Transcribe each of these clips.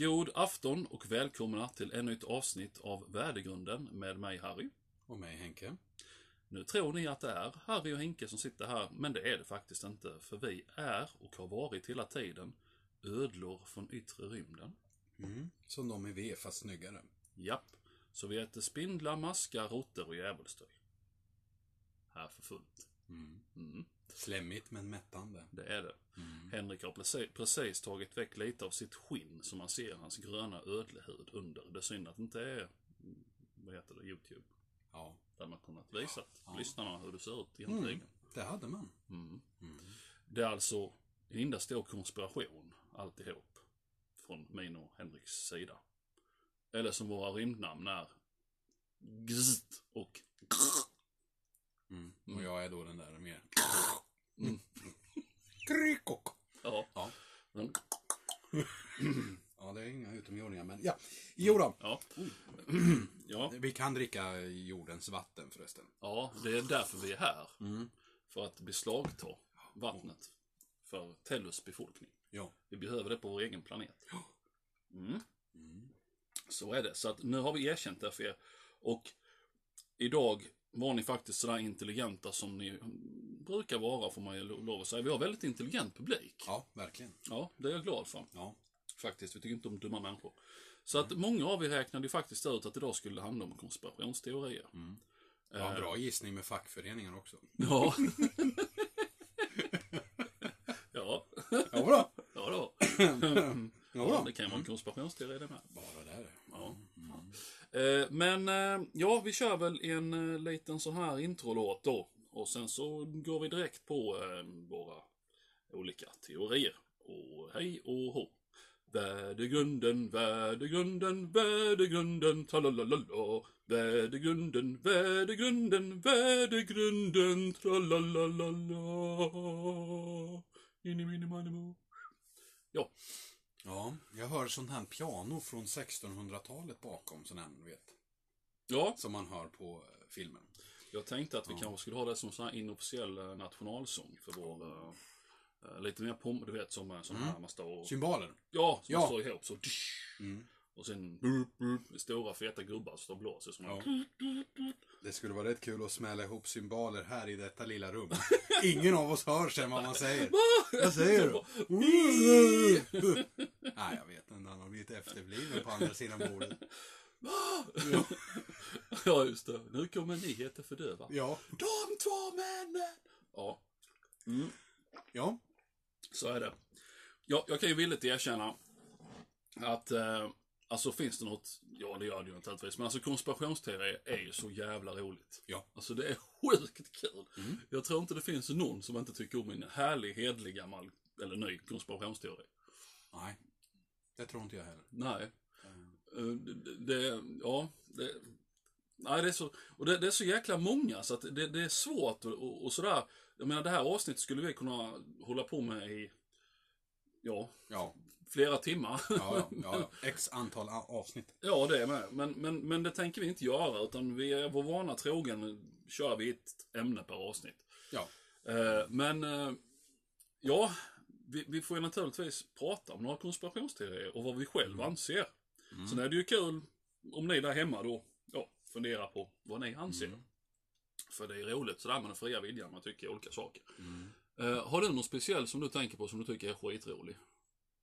God afton och välkomna till ännu ett avsnitt av Värdegrunden med mig Harry. Och mig Henke. Nu tror ni att det är Harry och Henke som sitter här, men det är det faktiskt inte. För vi är, och har varit hela tiden, ödlor från yttre rymden. Mm. Som de i V, fast snyggare. Japp. Så vi äter spindlar, maskar, råttor och djävulsdöj. Här för fullt. Mm. Mm, Slemmigt men mättande. det är det. Mm. Henrik har precis, precis tagit väck lite av sitt skinn så man ser hans gröna ödlehud under. Det är synd att det inte är, mm, vad heter det, YouTube. Ja, Där man kunnat visa Ja. lyssnarna hur det ser ut egentligen. Mm. det hade man. Mm. Mm. Det är alltså en enda stor konspiration alltihop. Från min och Henriks sida. Eller som våra rymdnamn är Gzt och Mm. Mm. Och jag är då den där mer... Mm. Krykok. Ja. Ja. Mm. Ja, det är inga utomjordingar, men ja. Jo då. Ja. ja. Vi kan dricka jordens vatten förresten. ja, det är därför vi är här. Mm. För att beslagta vattnet för Tellus befolkning. Ja. Vi behöver det på vår egen planet. Mm. Mm. Så är det. Så att nu har vi erkänt det för er. Och idag var ni faktiskt sådär intelligenta som ni brukar vara, får man ju lov att säga. Vi har väldigt intelligent publik. Ja, verkligen. Ja, det är jag glad för. Ja. Faktiskt, vi tycker inte om dumma människor. Så att många av er räknade ju faktiskt ut att idag skulle handla om konspirationsteorier. Mm. Ja, bra gissning med fackföreningar också. Ja. ja. Ja, bra. Ja då. Ja, det kan ju vara en konspirationsteori det med. Bara där. Eh, men eh, ja, vi kör väl en eh, liten sån här introlåt då. Och sen så går vi direkt på våra olika teorier. Och hej och hå. Värdegrunden, värdegrunden, värdegrunden, tralalala. Värdegrunden, värdegrunden, värdegrunden, tralalala. Iniminimanimo. Ja, Ja, jag hör sånt här piano från 1600-talet bakom, sån här, vet. ja, Som man hör på eh, filmen. Jag tänkte att vi Ja. kanske skulle ha det som sån här inofficiell eh, nationalsång för vår... eh, lite mer pom, du vet som en sån här man står och... Symboler. Ja, som Ja. står ihop så... Mm. Och sen... Burp, burp, stora feta gubbar som blåser som ja. Det skulle vara rätt kul att smälla ihop symboler här i detta lilla rum. Ingen av oss hör sen vad man säger. Vad säger du? Nej, jag vet inte. Han har blivit efterbliven på andra sidan bordet. Ja. ja, just det. Nu kommer nyheter för döva. Ja. De två männen! Ja. Mm, Ja. så är det. Ja, jag kan ju villigt erkänna att eh, Alltså finns det något, ja det gör det ju naturligtvis, men alltså konspirationsteorier är ju så jävla roligt. Ja. Alltså det är sjukt kul. Mm. Jag tror inte det finns någon som inte tycker om en härlig, hedlig, gammal, eller ny konspirationsteori. Nej. Det tror inte jag heller. Nej. Mm. Det, det ja, det, nej det är så, och det, det är så jäkla många så att det, det är svårt och, och, och sådär. Jag menar det här avsnittet skulle vi kunna hålla på med i, ja, Ja. Flera timmar. Ja, ja, ja. X antal avsnitt. Ja, det är med. Men, men, men det tänker vi inte göra, utan vi är vår vana trogen kör vi ett ämne per avsnitt. Ja. Eh, men, eh, ja, vi, vi får ju naturligtvis prata om några konspirationsteorier och vad vi själva anser. Mm. Sen är det ju kul om ni där hemma då, ja, funderar på vad ni anser. Mm. För det är roligt sådär med den fria viljan, man tycker olika saker. Mm. Eh, har du något speciellt som du tänker på som du tycker är skitrolig?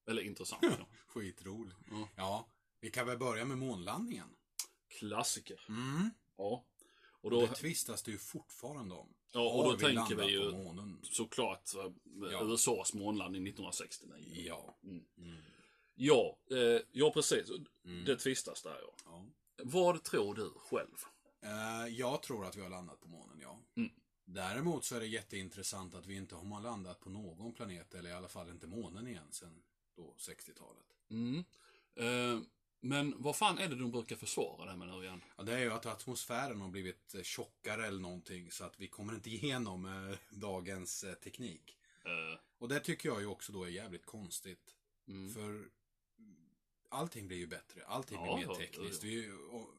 Eller intressant? ja. Skitrolig. Ja. Ja. Vi kan väl börja med månlandningen. Klassiker. Mm. Ja. Och då, Det tvistas det ju fortfarande om. ja, och då tänker landat vi ju såklart eh, Ja. USAs månlandning 1969. Ja. Mm. Mm. Ja, eh, ja precis. Mm. Det tvistas där ja. ja. Vad tror du själv? Eh, jag tror att vi har landat på månen, ja. Mm. Däremot så är det jätteintressant att vi inte har landat på någon planet, eller i alla fall inte månen igen, sen då 60-talet. Mm. Eh, men vad fan är det de brukar försvara det här med nu igen? Ja, det är ju att atmosfären har blivit eh, tjockare eller någonting, så att vi kommer inte igenom eh, dagens eh, teknik. Eh, Och det tycker jag ju också då är jävligt konstigt. mm. För allting blir ju bättre, allting blir Ja, mer ja, tekniskt. ja, Vi, och,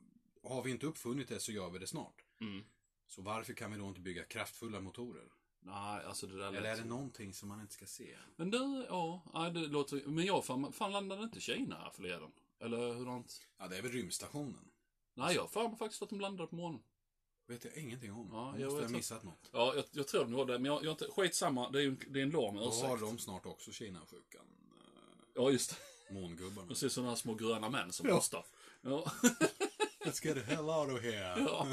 och har vi inte uppfunnit det så gör vi det snart. Mm. Så varför kan vi då inte bygga kraftfulla motorer? Nej, alltså det där lät Eller är det någonting som man inte ska se? Men du, ja, nej, det låter... Men jag, fan, fan landade inte Kina här förleden? Eller hurdant? Ja, det är väl rymdstationen. Nej, jag har för mig faktiskt att de landade på månen. vet jag ingenting om. Ja, jag måste ha att- missat något. Ja, jag, jag tror de gjorde det, men jag, jag inte... Skitsamma, det är ju en, det är en lång Då har ursäkt. de snart också Kina-sjukan. Ja, just det. Mångubbarna. Precis sådana här små gröna män som Ja. Ja. Let's get the hell out of here. ja.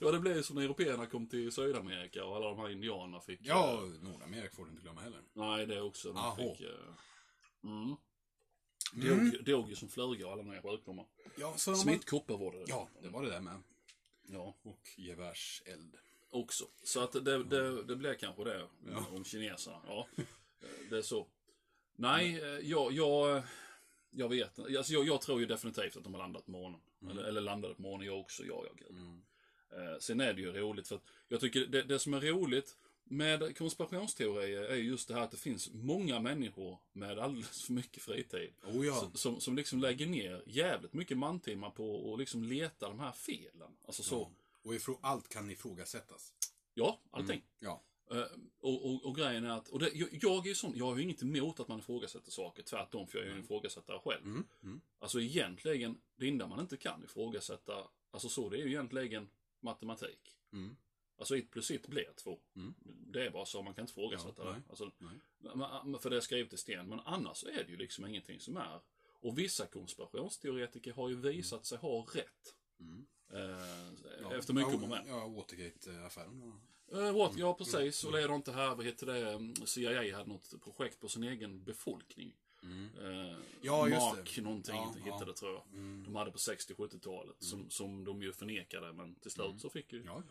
ja, det blev ju som när européerna kom till Sydamerika och alla de här indianerna fick... Ja, eh, Nordamerika får du inte glömma heller. nej, det också. De Aho. fick... eh, Mm. Mm. Dog, dog ju som flugor alla nya sjukdomar. Ja, så. Smittkoppor var det. Ja, det var det där med. Ja, Och gevärseld. också. Så att det, det, det blev kanske det Ja. om kineserna. Ja, det är så. Nej, eh, jag, jag, jag vet inte. Alltså jag, jag tror ju definitivt att de har landat på månen. Eller, eller landade på månen, jag också. Ja, ja, gud. Mm. Eh, sen är det ju roligt för att jag tycker det, det som är roligt med konspirationsteorier är just det här att det finns många människor med alldeles för mycket fritid. Oh ja. Som- Som, som liksom lägger ner jävligt mycket mantimmar på att liksom leta de här felen. Alltså så, ja. Och ifrå... allt kan ifrågasättas. ja, allting. Ja. Eh, och, och, och grejen är att, och det, jag, jag är ju sån, jag har ju inget emot att man ifrågasätter saker, tvärtom, för jag är ju en ifrågasättare själv. Mm. Mm. Alltså egentligen, det enda man inte kan ifrågasätta, alltså så, det är ju egentligen matematik. Mm. Alltså 1 plus 1 blir 2. Mm. Det är bara så, man kan inte ifrågasätta Ja, det. Alltså, men- för det är skrivet i sten. Men annars är det ju liksom ingenting som är. Och vissa konspirationsteoretiker har ju visat sig ha rätt. Mm. Eh, Ja. efter mycket ja, om och men. Ja, Watergate-affären. What? Ja, precis. Och det är inte här, vad heter det, mm, CIA hade något projekt på sin egen befolkning. Mm. Eh, Ja, just Mark det. någonting Ja, hittade ja. tror jag. Mm. De hade på 60-70-talet. Som, som de ju förnekade, men till slut så fick ju Ja.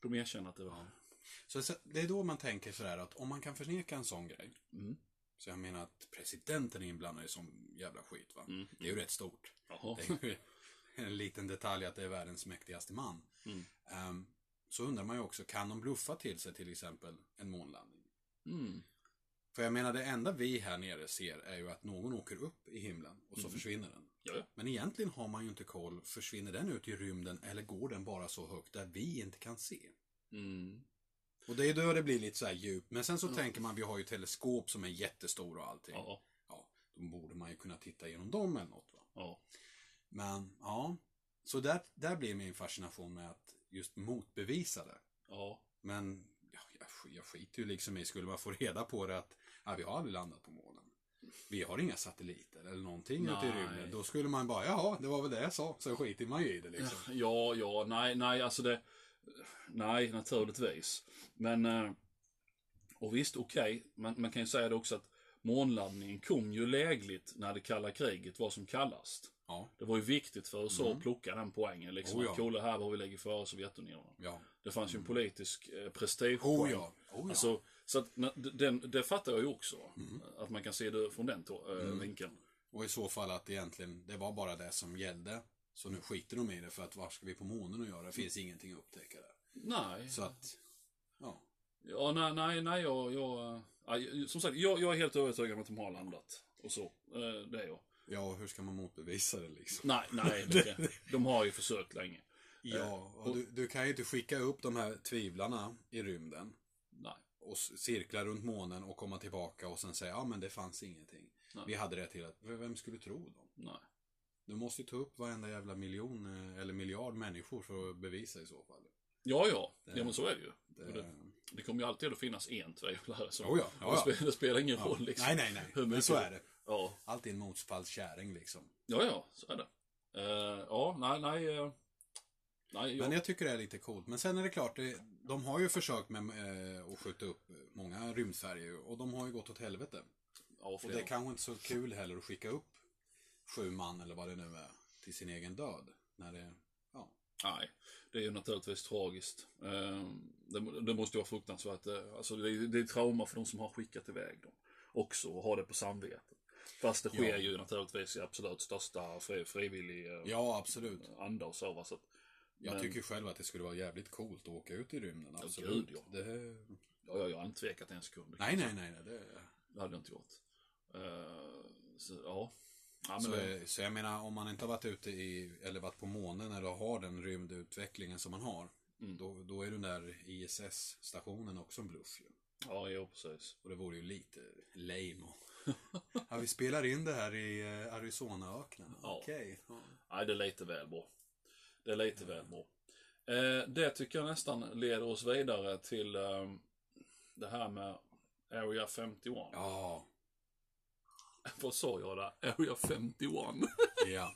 de erkänna att det var... Så, så det är då man tänker sådär att om man kan förneka en sån grej. Mm. Så jag menar att presidenten är inblandad i sån jävla skit va. Mm. Det är ju rätt stort. Jaha. Det är ju en liten detalj att det är världens mäktigaste man. Mm. Så undrar man ju också, kan de bluffa till sig till exempel en månlandning? Mm. För jag menar, det enda vi här nere ser är ju att någon åker upp i himlen och så Mm. försvinner den. Ja, ja. Men egentligen har man ju inte koll, försvinner den ut i rymden eller går den bara så högt där vi inte kan se? Mm. Och det är då det blir lite så här djupt. Men sen så Ja. tänker man, vi har ju teleskop som är jättestora och allting. Ja. Ja, då borde man ju kunna titta igenom dem eller något va. Ja. Men ja, så där, där blir min fascination med att just motbevisa det. Ja. Men ja, jag, jag skiter ju liksom i, skulle man få reda på det att ja, vi har aldrig landat på månen. Vi har inga satelliter eller någonting ute i rymden. Då skulle man bara, jaha, det var väl det jag sa. Så skiter man ju i det liksom. Ja, ja, nej, nej, alltså det... Nej, naturligtvis. Men... eh, Och visst, okej. Man, man kan ju säga det också att månlandningen kom ju lägligt när det kalla kriget var som kallast. Ja, Det var ju viktigt för USA Mm. att plocka den poängen. Liksom, Oh ja. kolla här var vi lägger före Sovjetunionen. ja. Det fanns ju en politisk eh, prestige. Oh ja, oh ja. Alltså, så att, den, det fattar jag ju också. Mm. Att man kan se det från den eh, vinkeln. Och i så fall att egentligen, det var bara det som gällde. Så nu skiter de i det för att vad ska vi på månen och göra? Det finns ingenting att upptäcka där. Nej. Så att, ja. Ja, nej, nej, nej, jag, jag, ja, som sagt, jag, jag är helt övertygad om att de har landat. Och så, eh, det är jag. Ja, hur ska man motbevisa det liksom? Nej, nej, det, de har ju försökt länge. Ja, och du, du kan ju inte skicka upp de här tvivlarna i rymden. Nej. och cirkla runt månen och komma tillbaka och sen säga ja men det fanns ingenting. Nej. Vi hade det till att, vem skulle tro dem? Nej. Du måste ju ta upp varenda jävla miljon eh, eller miljard människor för att bevisa i så fall. Ja, ja, Det- ja men så är det ju. Det, Det, det kommer ju alltid att finnas en tvivlare. Så Jo, ja, det, ja. spelar, det spelar ingen ja. roll liksom. Nej, nej, nej. Hur mycket- så är det. Ja, Alltid en motfallskärring liksom. ja, ja så är det. Eh, ja, nej, nej. eh, nej, jag, Men jag tycker det är lite coolt. Men sen är det klart, det, de har ju försökt med eh, att skjuta upp många rymdfärger och de har ju gått åt helvete. ja, Och det är kanske inte så kul heller att skicka upp sju man eller vad det nu är till sin egen död. När det. Nej, det är ju naturligtvis tragiskt. Eh, Det, det måste ju vara fruktansvärt. eh, Alltså det, är, det är trauma för de som har skickat iväg dem. Också, och ha det på samvetet. Fast det sker Ja. ju naturligtvis i absolut största fri, frivillig eh, ja, absolut. anda och så. Va? så att, Jag men- tycker själv att det skulle vara jävligt coolt att åka ut i rymden. Ja, Absolut. gud, ja. Det... ja, ja, jag har inte tvekat en sekund. Nej, nej, nej. nej, Det... Det hade jag inte gjort. Eh, så, ja. Ja så, det, så jag menar, om man inte har varit ute i, eller varit på månen eller har den rymdutvecklingen som man har. Mm. Då, då är den där ISS-stationen också en bluff ju. Ja, jo precis. Och det vore ju lite lame ja, vi spelar in det här i eh, Arizonaöknen. Ja. Okej. Ja. Nej, det är lite väl bra. Det är lite väl bra. Eh, det tycker jag nästan leder oss vidare till eh, det här med Area 51. Ja. Vad sa jag där? Area 51? Ja.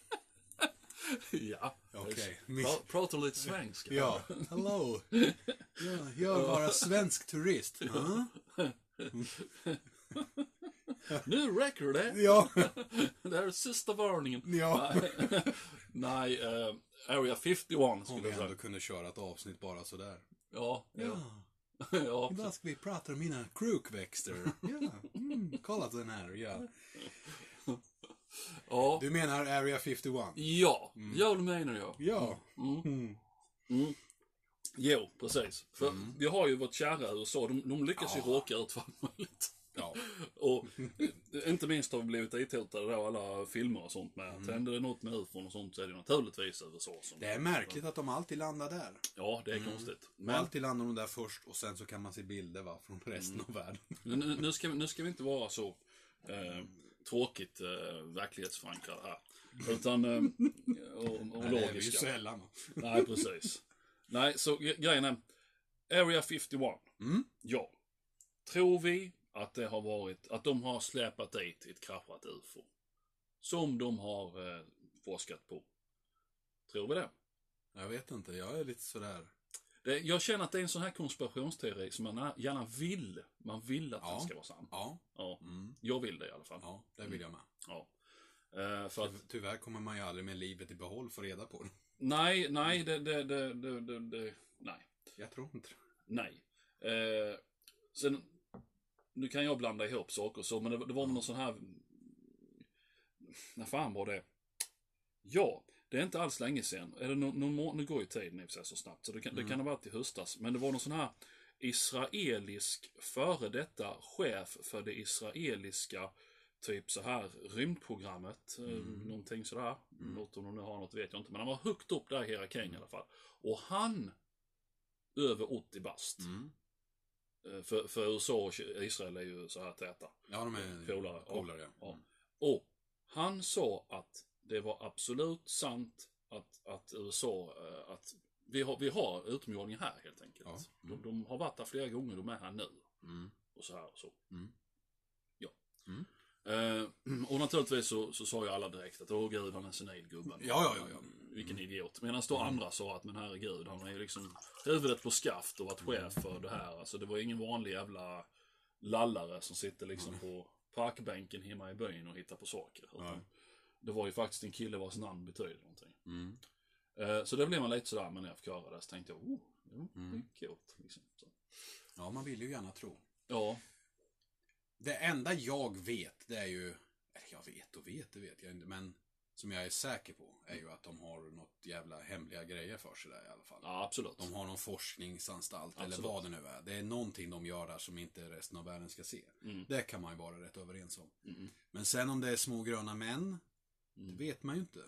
ja. Okej. Pra, prata lite svenska. Ja. Hello. Ja, jag är bara svensk turist. Ja. Nu räcker det. Ja. Det här är sista varningen. Ja. Nej, Nej eh, Area 51 Om skulle vi ändå kunde köra ett avsnitt bara sådär. Ja. Ja. ja. Idag ska vi prata om mina krukväxter. Ja. Mm, kolla den här. Ja. ja. Du menar Area 51? Ja, ja det menar jag. Ja. Mm. Mm. Mm. Jo, precis. För vi har ju vårt kära USA, de, de lyckas ju Ja. råka ut för allt möjligt. Ja. Och eh, inte minst har vi blivit itotade då alla filmer och sånt med. Att händer det något med ufon och sånt så är det naturligtvis USA som... Det är märkligt att de alltid landar där. Ja, det är konstigt. Men... Alltid landar de där först och sen så kan man se bilder va, från resten Mm. av världen. nu, nu, ska, vi- nu ska vi inte vara så eh, tråkigt eh, verklighetsförankrade här. Utan eh, och, och Nej, det är vi ju logiska. sällan. Nej, precis. Nej, så gre- grejen är, Area 51. Mm. Ja. Tror vi att det har varit, att de har släpat dit ett kraschat UFO? Som de har eh, forskat på. Tror vi det? Jag vet inte, jag är lite sådär. det? Jag känner att det är en sån här konspirationsteori som man gärna vill. Man vill att Ja. den ska vara sann. Ja, Ja, mm. jag vill det i alla fall. ja det vill jag med. Ja. Eh, för att, Ty- Tyvärr kommer man ju aldrig med livet i behåll få reda på det. nej, nej, det, det, det, det, det, det nej. Jag tror inte. Nej. Eh, sen, nu kan jag blanda ihop saker och så, men det, det var någon sån här... När fan var det? Ja, det är inte alls länge sedan. Eller någon, nu går ju tiden i och för sig så snabbt, så det kan, det kan ha varit i höstas. Men det var någon sån här israelisk före detta chef för det israeliska typ så här rymdprogrammet. eh, Någonting sådär. Något om de nu har något vet jag inte. Men han var högt upp där i hierarkin i alla fall. Och han, över 80 bast. Mm. Eh, För, för USA och Israel är ju så här täta. Ja, de är Polare, polare. Ja. Ja. Och han sa att det var absolut sant att, att USA, eh, att vi har, vi har utomjordingar här helt enkelt. Ja. De, de har varit där flera gånger, de är här nu. Mm. Och så här och så. Mm. Ja. Mm. Eh, och naturligtvis så, så sa ju alla direkt att åh gud han är en senil gubben. Ja, ja, ja, ja. Vilken idiot. Medan då andra sa att men herregud han är ju liksom huvudet på skaft och varit chef för det här. Alltså det var ingen vanlig jävla lallare som sitter liksom på parkbänken hemma i byn och hittar på saker. Utan. Det var ju faktiskt en kille vars namn betyder någonting. Mm. Eh, Så det blev man lite sådär, men när jag fick höra det så tänkte jag, oh, jo, det Mm. är coolt. Liksom. Ja, man vill ju gärna tro. Ja, Det enda jag vet, det är ju... Eller jag vet och vet, det vet jag inte. Men som jag är säker på är ju att de har något jävla hemliga grejer för sig där i alla fall. ja absolut. De har någon forskningsanstalt eller Absolut. vad det nu är. Det är någonting de gör där som inte resten av världen ska se. Mm. Det kan man ju vara rätt överens om. Mm. Men sen om det är små gröna män, Mm. det vet man ju inte.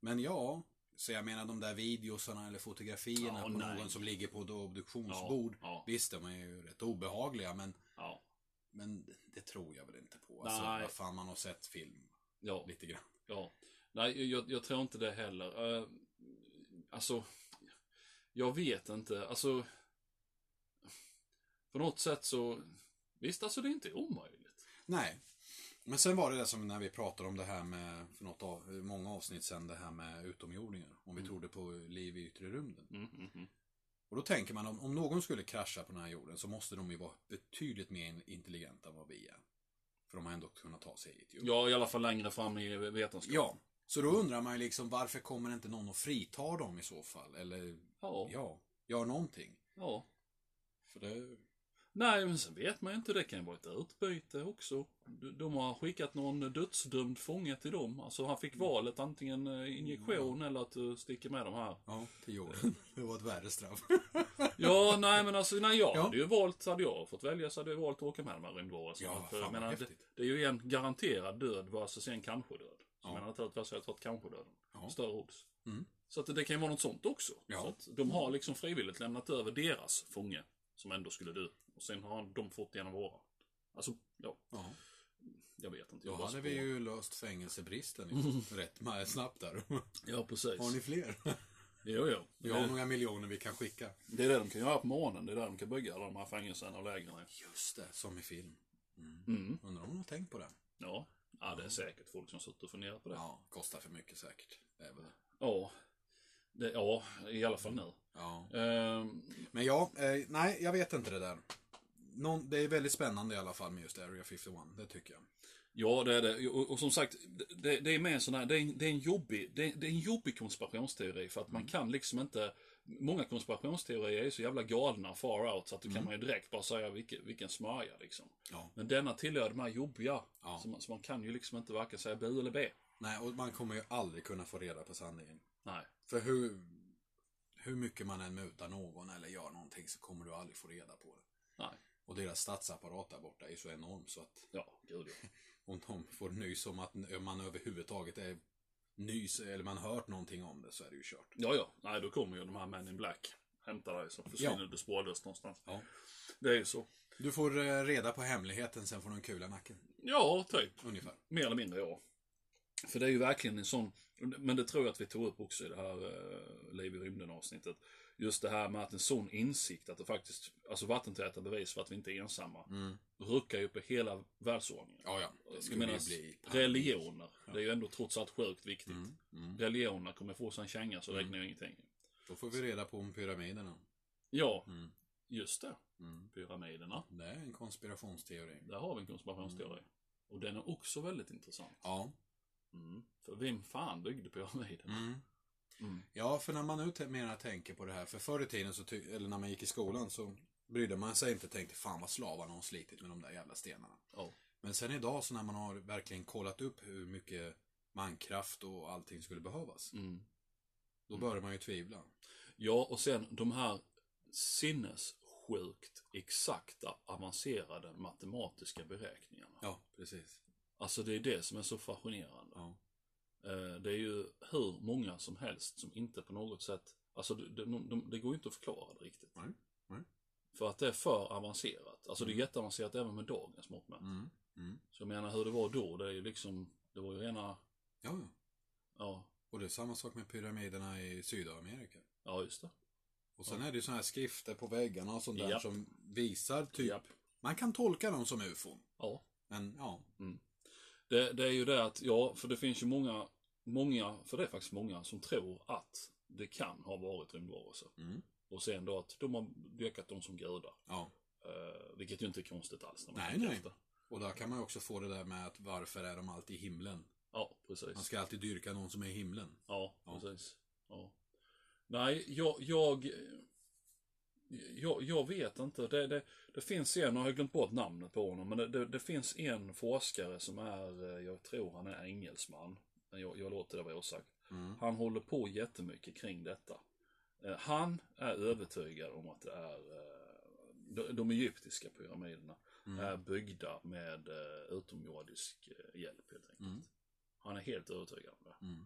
Men ja, så jag menar de där videosarna eller fotografierna Ja, på nej. någon som ligger på ett obduktionsbord. Ja, ja. Visst, de är ju rätt obehagliga, men, men det tror jag väl inte på. Alltså, Nej. vad fan, man har sett film ja. lite grann. Ja. Nej, jag, jag tror inte det heller. Uh, alltså, jag vet inte. Alltså, på något sätt så, visst alltså det är inte omöjligt. Nej. Men sen var det det som när vi pratade om det här med, för något av, många avsnitt sen, det här med utomjordingar. Om vi trodde på liv i yttre rymden. Mm, mm, mm. Och då tänker man om, om någon skulle krascha på den här jorden så måste de ju vara betydligt mer intelligenta än vad vi är. För de har ändå kunnat ta sig hit ju. Ja, i alla fall längre fram i vetenskap. Ja. Så då undrar man ju liksom varför kommer inte någon och fritar dem i så fall? Eller, Ja. ja, gör någonting. ja. För det... Nej, men sen vet man ju inte. Det kan ju vara ett utbyte också. De, har skickat någon dödsdömd fånge till dem. Alltså han fick valet antingen eh, injektion eller att du sticker med de här. Ja, till jorden. Det var ett värre straff. Ja, nej men alltså, nej jag Ja. hade ju valt, hade jag fått välja så hade jag valt att åka med de här rymdvarelserna. Ja, För fan, menar, det, det är ju en garanterad död versus en kanske död. Så Ja. menar naturligtvis hade jag tagit kanske döden. Ja. Större odds. Mm. Så att det kan ju vara något sånt också. Ja. Så att de har liksom frivilligt lämnat över deras fånge, som ändå skulle dö. Och sen har de fått en av våra. Alltså, ja, Ja. jag vet inte. Då Jag hade vi ju löst fängelsebristen rätt snabbt där. Ja, precis. Har ni fler? Jo, jo. Vi har några miljoner vi kan skicka. det är det de kan göra på morgonen. Det är där de kan bygga alla de här fängelserna och lägren. Just det, som i film. Mm. Mm. Undrar om de har tänkt på det? Ja. ja, det är säkert folk som suttit och funderat på det. Ja, kostar för mycket säkert. Det är väl det. Ja, det, ja i alla fall nu. Ja. Ehm, Men ja, eh, nej, jag vet inte det där. Någon, det är väldigt spännande i alla fall med just Area 51, det tycker jag. Ja, det är det. Och, och som sagt, det, det är med en sån här, det är, en- det är en jobbig, det är, det är en jobbig konspirationsteori för att man kan liksom inte, många konspirationsteorier är så jävla galna far out så att du kan man ju direkt bara säga vilken, vilken smörja liksom. Ja. Men denna tillhör de här jobbiga, Ja. så, man, så man kan ju liksom inte varken säga bu eller b. Nej, och man kommer ju aldrig kunna få reda på sanningen. Nej. För hur, hur mycket man än mutar någon eller gör någonting så kommer du aldrig få reda på det. Nej. Och deras statsapparat där borta är så enorm så att Ja, gud ja. om de får nys om att man överhuvudtaget är nys eller man hört någonting om det så är det ju kört. Ja, ja. Nej, då kommer ju de här Men in Black hämta dig så försvinner du spårlöst någonstans. Ja. Det är ju så. Du får eh, reda på hemligheten, sen får du en kula i nacken. Ja, typ. Ungefär. Mer eller mindre, ja. För det är ju verkligen en sån, men det tror jag att vi tog upp också i det här uh, Liv i rymden avsnittet. Just det här med att en sån insikt, att det faktiskt, alltså vattentäta bevis för att vi inte är ensamma, ruckar ju upp i hela världsordningen. Ja, ja. Det Jag menar, religioner, det är ju ändå trots allt sjukt viktigt. Mm. Religioner kommer få sig en känga så räknar ju ingenting. Då får vi reda på om pyramiderna. Ja, Mm. just det. Mm. Pyramiderna. Det är en konspirationsteori. Där har vi en konspirationsteori. Och den är också väldigt intressant. Ja. Mm. För vem fan byggde pyramiderna? Mm. Mm. Ja, för när man nu mera tänker på det här, för förr i tiden, så eller när man gick i skolan, så brydde man sig inte och tänkte fan vad slavarna har slitit med de där jävla stenarna. Ja. Men sen idag, så när man har verkligen kollat upp hur mycket mankraft och allting skulle behövas, Mm. då börjar man ju tvivla. Ja, och sen de här sinnessjukt exakta avancerade matematiska beräkningarna. Ja, precis. Alltså det är det som är så fascinerande. Ja. Eh, Det är ju hur många som helst som inte på något sätt, alltså det, det, de, det går ju inte att förklara det riktigt. Nej, nej. För att det är för avancerat. Alltså det är jätteavancerat även med dagens mått mätt. Mm. Mm. Så jag menar hur det var då, det är ju liksom, det var ju rena, Ja, ja. ja, Och det är samma sak med pyramiderna i Sydamerika. ja just det. Och sen är det ju sådana här skrifter på väggarna och sånt där Japp. som visar typ... Japp. Man kan tolka dem som ufon. Ja. Men ja. Det, det är ju det att, ja, för det finns ju många, många, för det är faktiskt många som tror att det kan ha varit rymdvarelser. Mm. Och sen då att de har dyrkat dem som gudar. Ja. Eh, vilket ju inte är konstigt alls. När man Nej, nej. efter. Och där kan man ju också få det där med att varför är de alltid i himlen? Ja, precis. Man ska alltid dyrka någon som är i himlen. Ja, Ja. precis. Ja. Nej, jag, jag, jag, jag vet inte. Det, det, det finns en, och jag har glömt bort namnet på honom, men det, det, finns en forskare som är, eh, jag tror han är engelsman. Jag, jag låter det vara osagt. Mm. Han håller på jättemycket kring detta. Eh, Han är övertygad om att det är eh, de, de egyptiska pyramiderna Mm. är byggda med utomjordisk hjälp helt enkelt. Mm. Han är helt övertygad om det. Mm.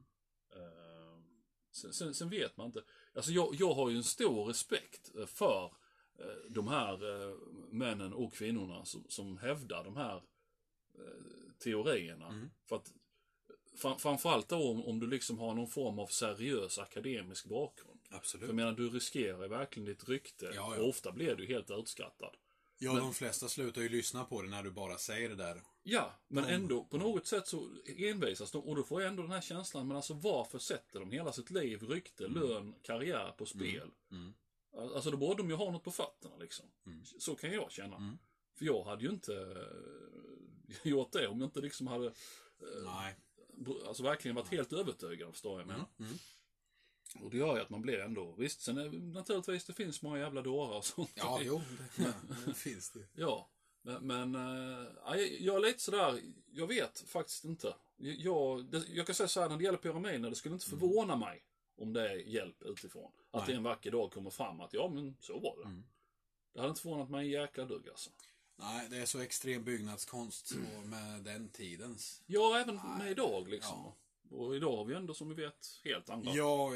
Sen, sen, sen vet man inte. Alltså jag, jag har ju en stor respekt eh, för eh, de här eh, männen och kvinnorna som, som hävdar de här eh, teorierna. Mm. För att fram, framförallt då om, om du liksom har någon form av seriös akademisk bakgrund. För Absolut. jag menar, du riskerar verkligen ditt rykte. Ja, ja. Och ofta blir du helt utskattad. Ja, de flesta slutar ju lyssna på det när du bara säger det där. Ja, men ändå på något sätt så envisas de och då får jag ändå den här känslan, men alltså varför sätter de hela sitt liv, rykte, lön, karriär på spel? Mm. Alltså då borde de ju ha något på fötterna liksom. Mm. Så kan jag känna. Mm. För jag hade ju inte eh, gjort det om jag inte liksom hade eh, Nej. alltså verkligen varit helt övertygad, förstår jag Mm. menar. Mm. Och det gör ju att man blir ändå, visst, sen är, naturligtvis det finns många jävla dårar och sånt. Ja, jo, det, det finns det. Ja, men, men ja, jag- är lite sådär, jag vet faktiskt inte. Jag, det, jag kan säga så här när det gäller pyramiderna, det skulle inte förvåna mig om det är hjälp utifrån. Att Nej. det en vacker dag kommer fram att ja, men så var det. Mm. Det hade inte förvånat mig en jäkla dugg alltså. Nej, det är så extrem byggnadskonst och med den tidens. Ja, även med Nej, idag liksom. ja. Och idag har vi ändå som vi vet helt andra. Ja,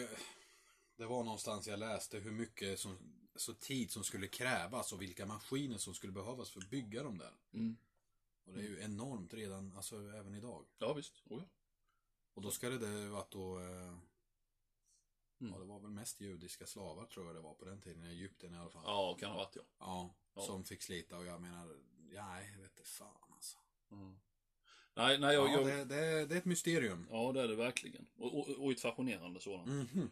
det var någonstans jag läste hur mycket som, så tid som skulle krävas och vilka maskiner som skulle behövas för att bygga dem där. Mm. Och det är ju enormt redan, alltså även idag. Ja, visst. Oh, ja. Och då skulle det varit då, eh, Mm. ja det var väl mest judiska slavar tror jag det var på den tiden, i Egypten i alla fall. ja, kan ha varit ja. Ja, Ja. som fick slita och jag menar, nej, vet inte fan alltså. Mm. Nej, nej, jag, Ja, jag, det, det, det är ett mysterium. ja, det är det verkligen. Och, och, och ett fascinerande sådant. Mhm.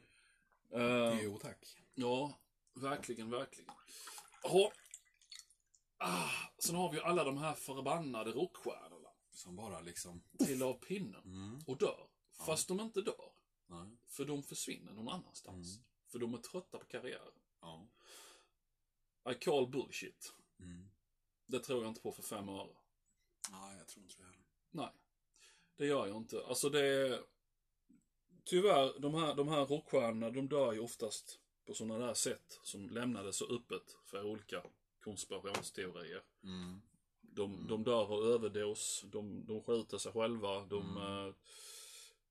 Eh, Jo, tack. ja, verkligen, verkligen. Jaha. Ah, sen har vi ju alla de här förbannade rockstjärnorna. Som bara liksom, Trillar av pinnen mm, och dör. Fast de inte dör. nej, För de försvinner någon annanstans. Mm. För de är trötta på karriären. ja. I call bullshit. Mm. Det tror jag inte på för fem öre. Nej, jag tror inte det heller. Nej. Det gör jag inte. Alltså det är... Tyvärr, de här, de här rockstjärnorna, de dör ju oftast på sådana där sätt som lämnades så öppet för olika konspirationsteorier. Mm. De, de dör av överdos, de, de skjuter sig själva, de eh,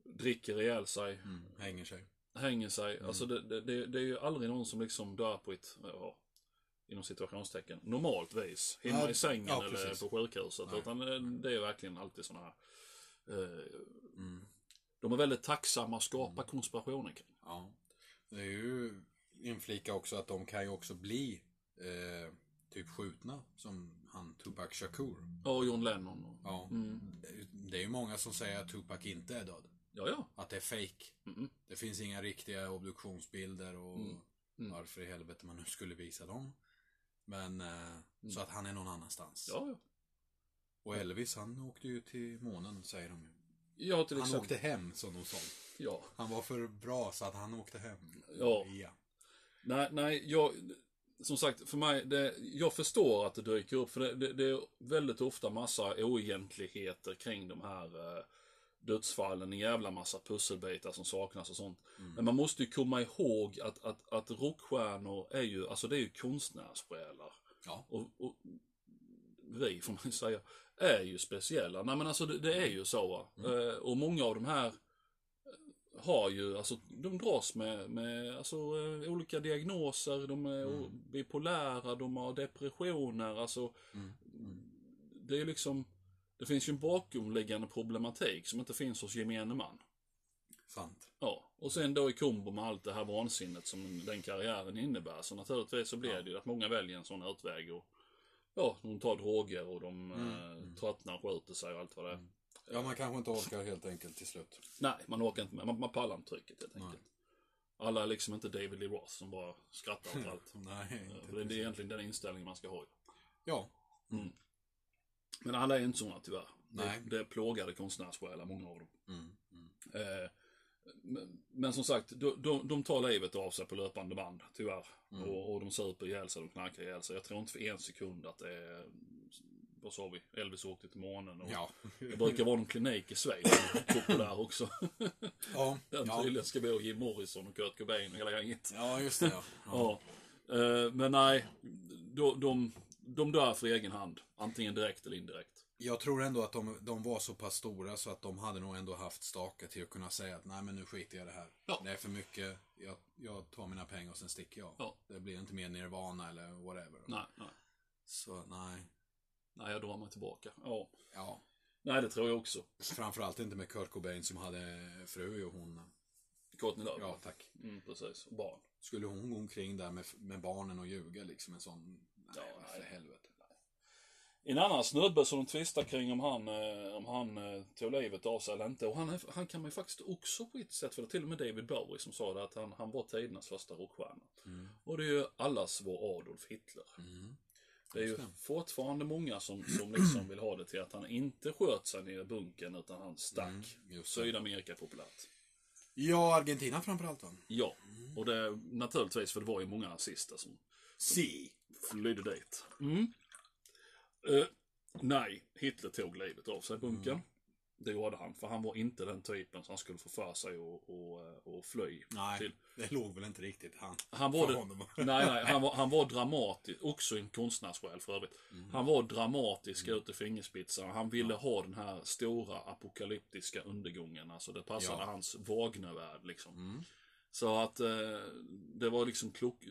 dricker ihjäl sig, Mm. Hänger sig. hänger sig. Alltså det, det, det, det är ju aldrig någon som liksom dör på ett, ja, inom situationstecken, normalt vis. Hemma Ja, i sängen ja, eller på sjukhuset. Nej. Utan det, det är verkligen alltid sådana här eh, Mm. De är väldigt tacksamma att skapa konspirationer kring. Ja. Det är ju inflika också att de kan ju också bli eh, typ skjutna. Som han Tupac Shakur. Och John Lennon. Och, Ja. Mm. Det är ju många som säger att Tupac inte är död. Ja, ja. Att det är fake. Mm. Det finns inga riktiga obduktionsbilder och Mm. Mm. varför i helvete man nu skulle visa dem. Men eh, så att han är någon annanstans. Ja, ja. Och Elvis han åkte ju till månen säger de ju. Ja, till Han exempel. åkte hem som de sa. Ja. Han var för bra så att han åkte hem. Ja. ja. Nej, nej, jag... Som sagt, för mig, det, jag förstår att det dyker upp. För det, det, det är väldigt ofta massa oegentligheter kring de här eh, dödsfallen. En jävla massa pusselbitar som saknas och sånt. Men man måste ju komma ihåg att, att, att rockstjärnor är ju, alltså det är ju konstnärssjälar. Ja. Och, och vi, får man säga, är ju speciella. Nej men alltså det, det är ju så. Va? Eh, och många av de här eh, har ju, alltså de dras med, med alltså, eh, olika diagnoser, de är o- bipolära, de har depressioner, alltså det är liksom, det finns ju en bakomliggande problematik som inte finns hos gemene man. Sant. Ja, och sen då i kombo med allt det här vansinnet som den karriären innebär. Så naturligtvis så blir det ju att många väljer en sån utväg och ja, de tar droger och de eh, tröttnar, skjuter sig och allt vad det är. Ja, man kanske inte orkar helt enkelt till slut. Nej, man orkar inte med. Man, man pallar inte trycket helt enkelt. Alla är liksom inte David Lee Roth som bara skrattar åt allt. Nej, Eh, inte det, det är egentligen den inställningen man ska ha. Ja. Men alla är inte sådana tyvärr. Nej. Det, det är plågade konstnärssjälar, många av dem. Mm. Mm. Eh, men, men som sagt, de, de, de tar livet av sig på löpande band, tyvärr. Mm. Och, och de super ihjäl sig, de knarkar ihjäl sig. Jag tror inte för en sekund att det är, vad sa vi, Elvis åkte till månen. Och Ja. Det brukar vara någon klinik i Schweiz är populär också. Ja. Den Ja. tydligen ska bo Jim Morrison och Kurt Cobain och hela gänget. ja, just det. Ja. Ja. Eh, men nej, de, de, de dör för egen hand. Antingen direkt eller indirekt. Jag tror ändå att de, de var så pass stora så att de hade nog ändå haft stake till att kunna säga att nej men nu skiter jag i det här. Ja. Det är för mycket. Jag, jag tar mina pengar och sen sticker jag. Ja. Det blir inte mer nirvana eller whatever. Nej, nej. Så nej. Nej, jag drar mig tillbaka. Ja. Ja. Nej, det tror jag också. Framförallt inte med Kurt Cobain som hade fru och hon. Courtney Love. Ja, tack. Mm, precis. Och barn. Skulle hon gå omkring där med, med barnen och ljuga liksom en sån... Nej, Ja, för helvete. En annan snubbe som de tvistar kring om han, eh, om han eh, tog livet av sig eller inte. Och han, han kan man ju faktiskt också på ett sätt, för det till och med David Bowie som sa det, att han, han var tidernas första rockstjärna. Och det är ju allas vår Adolf Hitler. Mm. Det är ju fortfarande många som, som liksom vill ha det till att han inte sköt sig nere i bunkern utan han stack. Mm. Sydamerika är populärt. Ja, Argentina framförallt va? Ja, och det naturligtvis för det var ju många nazister som Si. flydde dit. Mm. Eh, nej, Hitler tog livet av sig bunkern. Det gjorde han. För han var inte den typen som skulle få för sig och, och, och fly. Nej, Till. det låg väl inte riktigt han. Han var, det, nej, nej, han var, han var dramatisk, också en konstnärssjäl för övrigt. Han var dramatisk ut i fingerspetsarna. Han ville ha den här stora apokalyptiska undergången. Alltså det passade Ja. hans Wagnervärld liksom. Mm. Så att eh, det var liksom klok...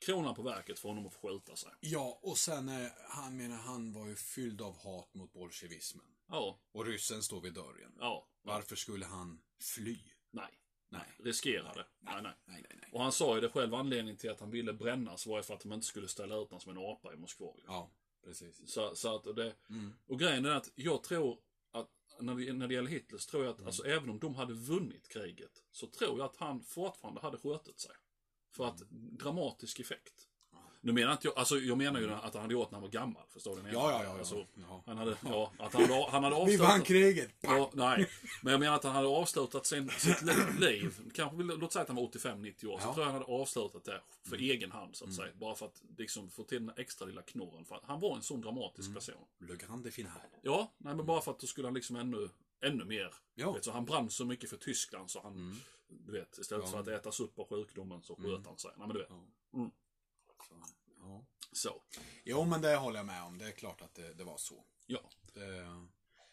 kronan på verket för honom att få skjuta sig. Ja, och sen, eh, han menar, han var ju fylld av hat mot bolsjevismen. Ja, Och ryssen står vid dörren. ja, Varför skulle han fly? nej. Nej. Riskerade. Nej, nej. Nej, nej, nej. Och han sa ju det själv, anledningen till att han ville brännas var ju för att de inte skulle ställa ut honom som en apa i Moskva. Ja, precis. Så, så att det, Mm. och grejen är att jag tror att när det, när det gäller Hitler så tror jag att, Mm. alltså även om de hade vunnit kriget, så tror jag att han fortfarande hade skjutit sig. För att, dramatisk effekt. Nu menar inte jag, alltså jag menar ju att han hade gjort när han var gammal, förstår du? Ja, ja, ja. Alltså, ja. han hade, ja, att han, han hade Vi avslutat... vann kriget! Ja, nej, men jag menar att han hade avslutat sin, sitt li- liv. Kanske, låt säga att han var 85-90 år. Så Ja. tror jag han hade avslutat det för egen hand, så att säga. Bara för att liksom, få till den extra lilla knorren. För att han var en sån dramatisk person. Le Grande Finale. Ja, nej, men bara för att då skulle han liksom ännu, ännu mer. Ja. Vet, så han brann så mycket för Tyskland så han, du vet, istället Ja. för att ätas upp av sjukdomen så sköt han sig. Nej, men du vet. Mm. Så, ja. Så, Jo, men det håller jag med om. Det är klart att det, det var så. ja. Det,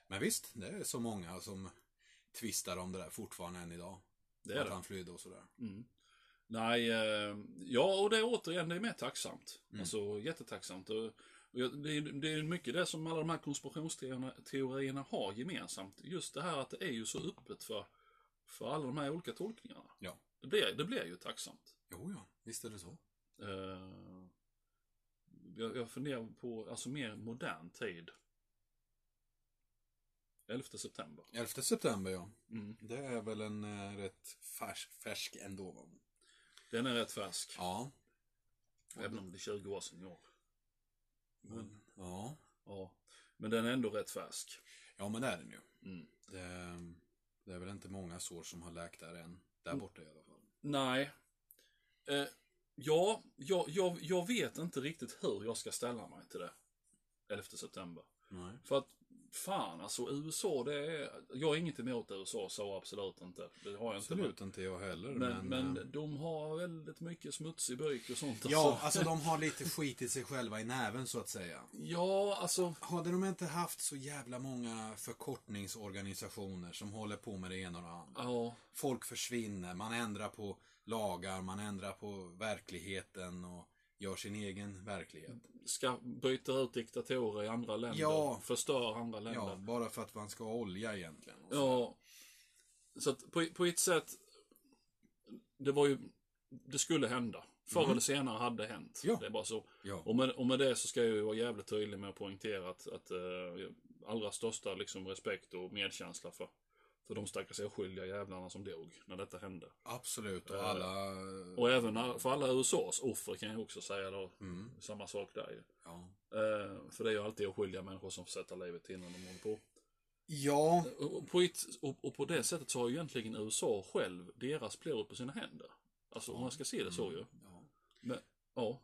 men visst, det är så många som tvistar om det där fortfarande än idag. Det är att det. han flydde och sådär. Mm. Nej, eh, ja och det är återigen, det är mer tacksamt. Mm. Alltså jättetacksamt. Och, och jag- det, är, det är mycket det som alla de här konspirationsteorierna teorierna har gemensamt. Just det här att det är ju så öppet för, för alla de här olika tolkningarna. Ja. Det blir, det blir ju tacksamt. Jo, ja, visst är det så. Eh, jag, jag funderar på, alltså mer modern tid. 11 september. 11 september, ja. Mm. Det är väl en eh, rätt färsk, färsk ändå. va? Den är rätt färsk. Ja. Även om det är 20 år sedan i år. Men, ja. Ja. Men den är ändå rätt färsk. Ja, men det är den ju. Mm. Det, det är väl inte många sår som har läkt där än. Där Mm. borta i alla fall. Nej. Eh, ja, jag, jag, jag vet inte riktigt hur jag ska ställa mig till det. 11 september. Nej. För att, fan alltså USA, det är... Jag har inget emot USA, så absolut inte. Det har jag inte. Absolut inte jag heller. Men, Men, men, eh, de har väldigt mycket smutsig byk och sånt. ja, alltså de har lite skit i sig själva i näven så att säga. Ja, alltså. Hade de inte haft så jävla många förkortningsorganisationer som håller på med det ena och det andra. Ja, Folk försvinner, man ändrar på lagar, man ändrar på verkligheten och gör sin egen verklighet. ska byta ut diktatorer i andra länder. Ja. Förstör andra länder. Ja, bara för att man ska ha olja egentligen. Ja. Så att på, på ett sätt. Det var ju. Det skulle hända. Förr Mhm. eller senare hade det hänt. Ja. Det är bara så. Ja. Och med, och med det så ska jag ju vara jävligt tydlig med att poängtera att, att eh, allra största liksom respekt och medkänsla för, för de stackars oskyldiga jävlarna som dog när detta hände. Absolut, och Eh, alla... Och även när- för alla USAs offer kan jag också säga då. Mm, Samma sak där ju. ja. Eh, för det är ju alltid oskyldiga människor som får sätta livet till innan de håller på. Ja, Och på, ett, och, och på det sättet så har ju egentligen USA själv deras blod på sina händer. Alltså om man ska se det så ju. ja. Men, ja.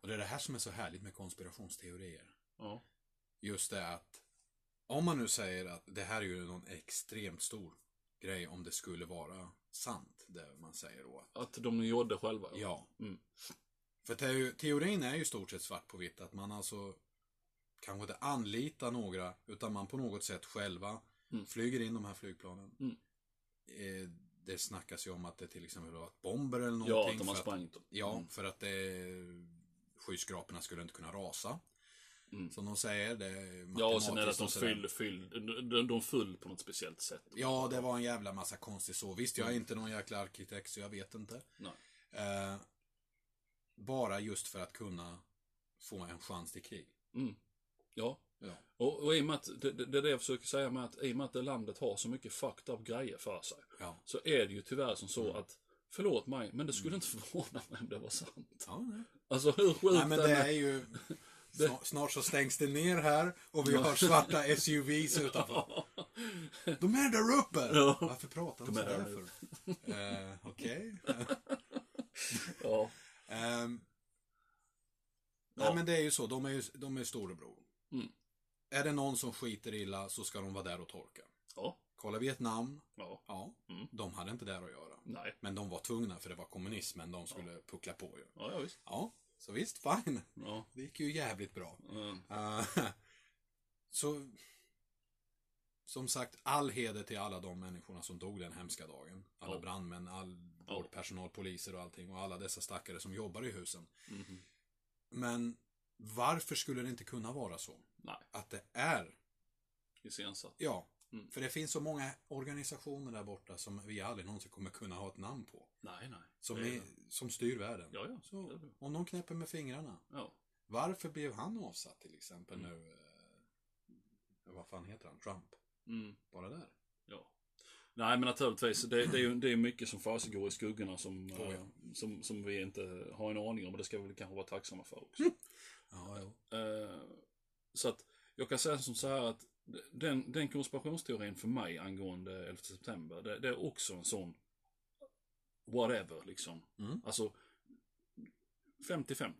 Och det är det här som är så härligt med konspirationsteorier. Ja. Just det att om man nu säger att det här är ju någon extremt stor grej om det skulle vara sant, det man säger då. Att de gjorde själva. Ja. Mm. För teo- teorin är ju stort sett svart på vitt, att man alltså kanske inte anlitar några, utan man på något sätt själva Mm. flyger in de här flygplanen. Mm. Eh, det snackas ju om att det till exempel har varit bomber eller någonting. Ja, att de har sprängt dem. Ja, Mm. för att det, skyskraporna skulle inte kunna rasa. Mm. Som de säger. Det är Ja, och sen är det att de fyll, fyll, de, de fyll på något speciellt sätt. Ja, det var en jävla massa konstigt så. Visst, jag är inte någon jäkla arkitekt så jag vet inte. Eh, bara just för att kunna få en chans till krig. Mm. Ja. Ja. Och, och i och med att, det, det, är det jag försöker säga med att i och med att det landet har så mycket fucked up grejer för sig. Ja. Så är det ju tyvärr som så Mm. att, förlåt mig, men det skulle inte förvåna mig om det var sant. ja nej. Alltså hur sjukt nej, men det är ju... Snart, snart så stängs det ner här och vi har svarta SUVs utanför. De är där uppe! Ja. Varför pratar de De är sådär där för? Eh, Okej. Ja. Ehm, Ja. Nej men det är ju så, de är ju de är storebror. Mm. är det någon som skiter illa så ska de vara där och torka. Ja. Kolla Vietnam, Ja. ja, Mm. de hade inte där att göra. Nej. Men de var tvungna för det var kommunismen de skulle puckla på ju. Ja, ja visst. Ja, så visst, fine. Ja. Det gick ju jävligt bra. Mm. Eh, så, som sagt, all heder till alla de människorna som dog den hemska dagen. Alla Ja. brandmän, all vårdpersonal, poliser och allting. Och alla dessa stackare som jobbar i husen. Mhm. Men varför skulle det inte kunna vara så? Nej, Att det är, iscensatt. ja. Mm. För det finns så många organisationer där borta som vi aldrig någonsin kommer kunna ha ett namn på. Nej, nej. Som, är- är, som styr världen. Ja, ja. Så, om de knäpper med fingrarna. Ja. Varför blev han avsatt till exempel Mm. nu? Eh, vad fan heter han? Trump? Mm. Bara där? Ja. Nej men naturligtvis, det, det är ju det är mycket som försiggår i skuggorna som, Oh, ja. eh, som, som vi inte har en aning om och det ska vi kanske vara tacksamma för också. Ja, jo. Eh, så att jag kan säga som så här att den, den konspirationsteorin för mig angående 11 september, det, det är också en sån whatever liksom. Mm. Alltså 50-50.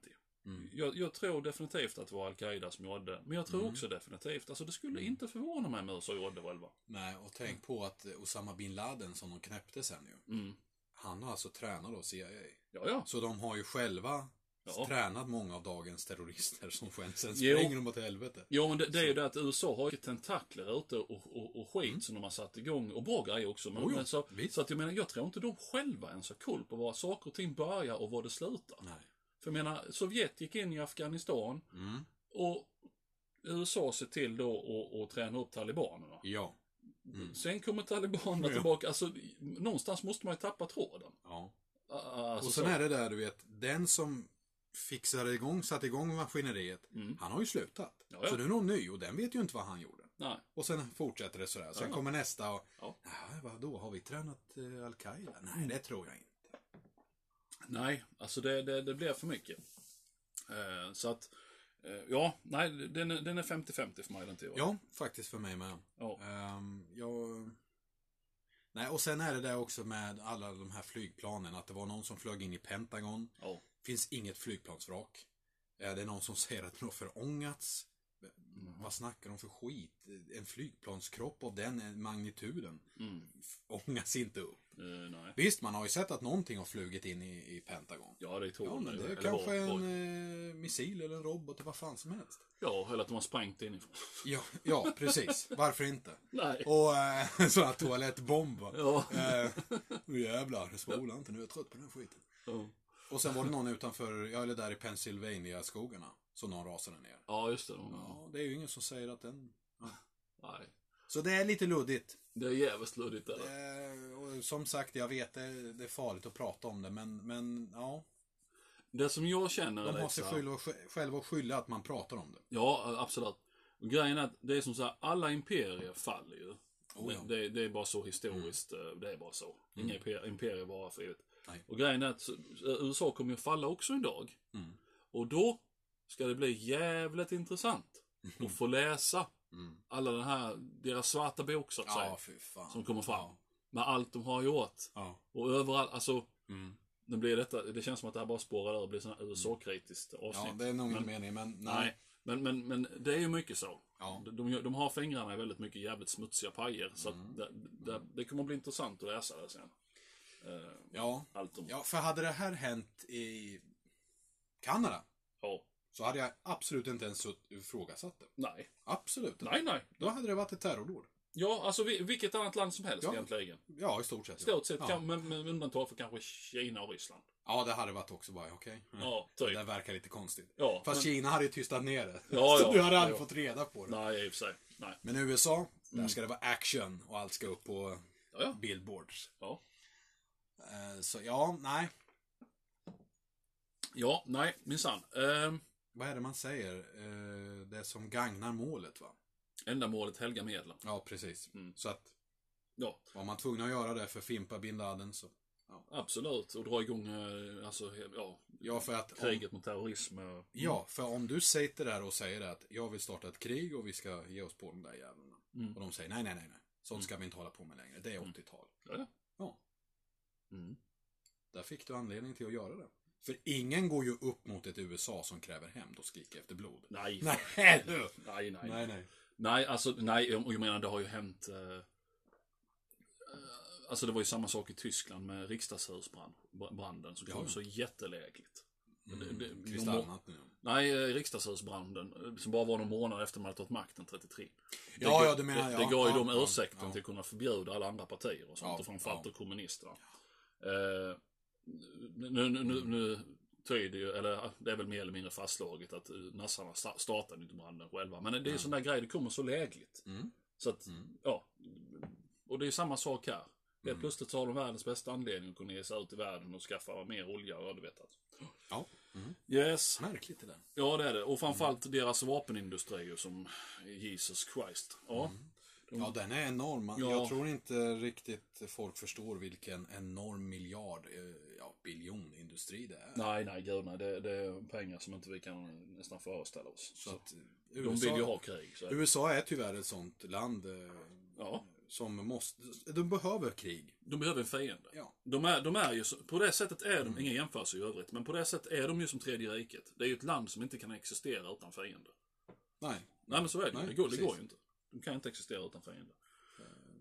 Mm. Jag, jag tror definitivt att det var Al-Qaida som gjorde Men jag tror Mm. också definitivt, alltså det skulle inte förvåna mig om USA gjorde själva. Nej, och tänk på att Osama bin Laden som de knäppte sen ju. Mm. Han har alltså tränat av CIA. Ja, ja. Så de har ju själva Ja. tränat många av dagens terrorister som sen sen springer de åt helvete. Ja, men det, det är ju det att USA har ju tentakler ute och, och, och skit som de har satt igång. Och bra grejer också. Men, Oh, men så, så att jag menar, jag tror inte de själva ens har koll på var saker och ting börjar och var det slutar. Nej. För jag menar, Sovjet gick in i Afghanistan Mm. och USA ser till då att träna upp talibanerna. Ja. Mm. Sen kommer talibanerna Ja. tillbaka. Alltså, någonstans måste man ju tappa tråden. ja. Alltså, Och sen så- är det där, du vet, den som fixade igång, satte igång maskineriet, Mm. han har ju slutat. Ja, ja. Så det är någon ny och den vet ju inte vad han gjorde. Nej. Och sen fortsätter det sådär. Sen Ja. kommer nästa och, Ja. ja, vadå, har vi tränat eh, Al-Qaida? Nej, det tror jag inte. Nej, alltså det, det, det blir för mycket. Eh, så att, eh, ja, nej, den, den är 50-50 för mig den teorin. Ja, faktiskt för mig med. Ja. Ehm, jag... Nej, och sen är det där också med alla de här flygplanen, att det var någon som flög in i Pentagon. Ja. Finns inget flygplansvrak. Eh, Det är någon som säger att den har förångats. Vad snackar de för skit? En flygplanskropp av den magnituden Mm. ångas inte upp. Nej. Visst, man har ju sett att någonting har flugit in i, i Pentagon. Ja, det är Ja, torn. men det är eller kanske var- en eh, missil eller en robot eller vad fan som helst. Ja, eller att de har sprängt inifrån. Ja, ja precis. Varför inte? Nej. Och eh, sån här toalettbomb. Ja. Eh, jävlar, spola inte nu, är jag trött på den skiten. Ja. Och sen var det någon utanför, ja eller där i Pennsylvania-skogarna, som någon rasade ner. ja, just det. Ja, det är ju ingen som säger att den... Nej. Så det är lite luddigt. Det är jävligt luddigt där. Eh, och som sagt, jag vet det, det är farligt att prata om det, men, men ja. Det som jag känner är De har sig själva, själva att skylla att man pratar om det. Ja, absolut. Grejen är att det är som så här, alla imperier faller ju. Oh, ja. det, det är bara så historiskt, eh, det är bara så. Inga imperier, imperier varar för evigt. Nej. Och grejen är att USA kommer ju falla också en dag. Mm. Och då ska det bli jävligt intressant att få läsa Mm. alla den här, deras svarta bok så att säga. Ja, fan. Som kommer fram. Ja. Med allt de har gjort. ja. Och överallt, alltså. Mm. Nu blir detta, det känns som att det här bara spårar över och blir här USA-kritiskt avsnitt. ja, det är nog ingen Men- mening, men nej. Nej, men, men, men det är ju mycket så. Ja. De, de, har fingrarna i väldigt mycket jävligt smutsiga pajer. Så Mm. det, det, det kommer att bli intressant att läsa det sen. Eh, Ja. allt om... ja, för hade det här hänt i Kanada, Ja. så hade jag absolut inte ens sutt- ifrågasatt det. Nej. Absolut inte. Nej, nej. Då hade det varit ett terrordåd. Ja, alltså vi- vilket annat land som helst Ja. egentligen. Ja, i stort sett. Stort sett, ja. kan, med, med undantag för kanske Kina och Ryssland. Ja, det hade varit också bara, okej. Ja, Det typ. där verkar lite konstigt. Ja, Fast men- Kina hade ju tystat ner det. Ja, så ja, du hade aldrig ja. fått reda på det. Nej, i och för sig. Nej. Men USA, där Mm. ska det vara action och allt ska upp på Ja, ja. billboards. Ja. Eh, Så ja, nej. Ja, nej, minsann. Ehm, Vad är det man säger? Eh, Det som gagnar målet, va? ändamålet helga medlen. Ja, precis. Mm. Så att Ja, var man tvungen att göra det för Fimpa bin Laden så... absolut. Och dra igång, eh, alltså, ja, Ja, för att... Om, kriget mot terrorism. eh, ja, för om du sitter där och säger att jag vill starta ett krig och vi ska ge oss på de där jävlarna. Mm. Och de säger nej, nej, nej, nej. Sånt ska vi inte hålla på med längre. Det är 80-tal. Ja, ja. Mm. Där fick du anledning till att göra det. För ingen går ju upp mot ett USA som kräver hämnd och skriker efter blod. Nej, Nej, nej, du. nej, nej. Nej, nej. Nej, alltså, nej, och jag menar det har ju hänt... Eh, eh, alltså det var ju samma sak i Tyskland med riksdagshusbranden som kom Ja. så jättelägligt. Mm. Det- det- Kristallnatten, ja. Nej, eh, riksdagshusbranden, eh, som bara var någon månad efter man hade tagit makten, 33. Det, Ja, ga- ja, du menar, det, ja. det gav ju Ja, dem ursäkten ja. till att kunna förbjuda alla andra partier och sånt, Ja, och framförallt ja. kommunisterna. Eh, nu, nu, nu, nu tyder ju, eller det är väl mer eller mindre fastslaget att eh, nassarna sta- startade inte branden själva. Men det är ju Ja. sån där grej, det kommer så lägligt. Mm. Så att, Mm. ja. Och det är samma sak här. Helt Mm. plötsligt har de världens bästa anledning att kunna ge sig ut i världen och skaffa mer olja, vet alltså. Ja. Mm. Yes. Märkligt det där. Ja, det är det. Och framförallt Mm. deras vapenindustri som Jesus Christ. Ja. De, Ja, den är enorm. Man- Ja. Jag tror inte riktigt folk förstår vilken enorm miljard, eh, ja, biljonindustri det är. Nej, nej, gud nej. Det, det är pengar som inte vi kan nästan föreställa oss. Så att eh, de USA, vill ju ha krig. Så. USA är tyvärr ett sånt land eh, Ja, som måste, de behöver krig. de behöver en fiende. Ja. De är, de är ju, så- på det sättet är de, ingen jämförelse i övrigt, men på det sättet är de ju som tredje riket. Det är ju ett land som inte kan existera utan fiender. Nej, Nej men så är det. Nej, det, går, det går ju inte. De kan inte existera utan fiender.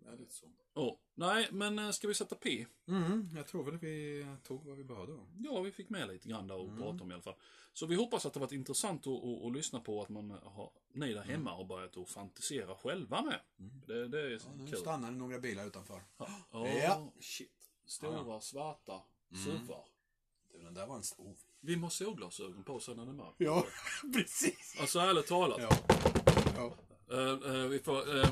det är lite så. Oh, nej, men eh, ska vi sätta P? Mm, jag tror väl vi tog vad vi behövde. Ja, vi fick med lite grann där och Mm. prata om i alla fall. Så vi hoppas att det varit intressant att, att, att lyssna på att man har, ni där hemma har börjat att fantisera själva med. Det, det är Mm. Ja, nu kul. stannar det några bilar utanför. Ja, Ja, shit. Stora svarta SUVar. Du, den där var en stor. Vi måste ha solglasögon på sig när det är mörkt. Ja, precis. Alltså ärligt talat. Ja. ja. Eh, eh, vi får... eh,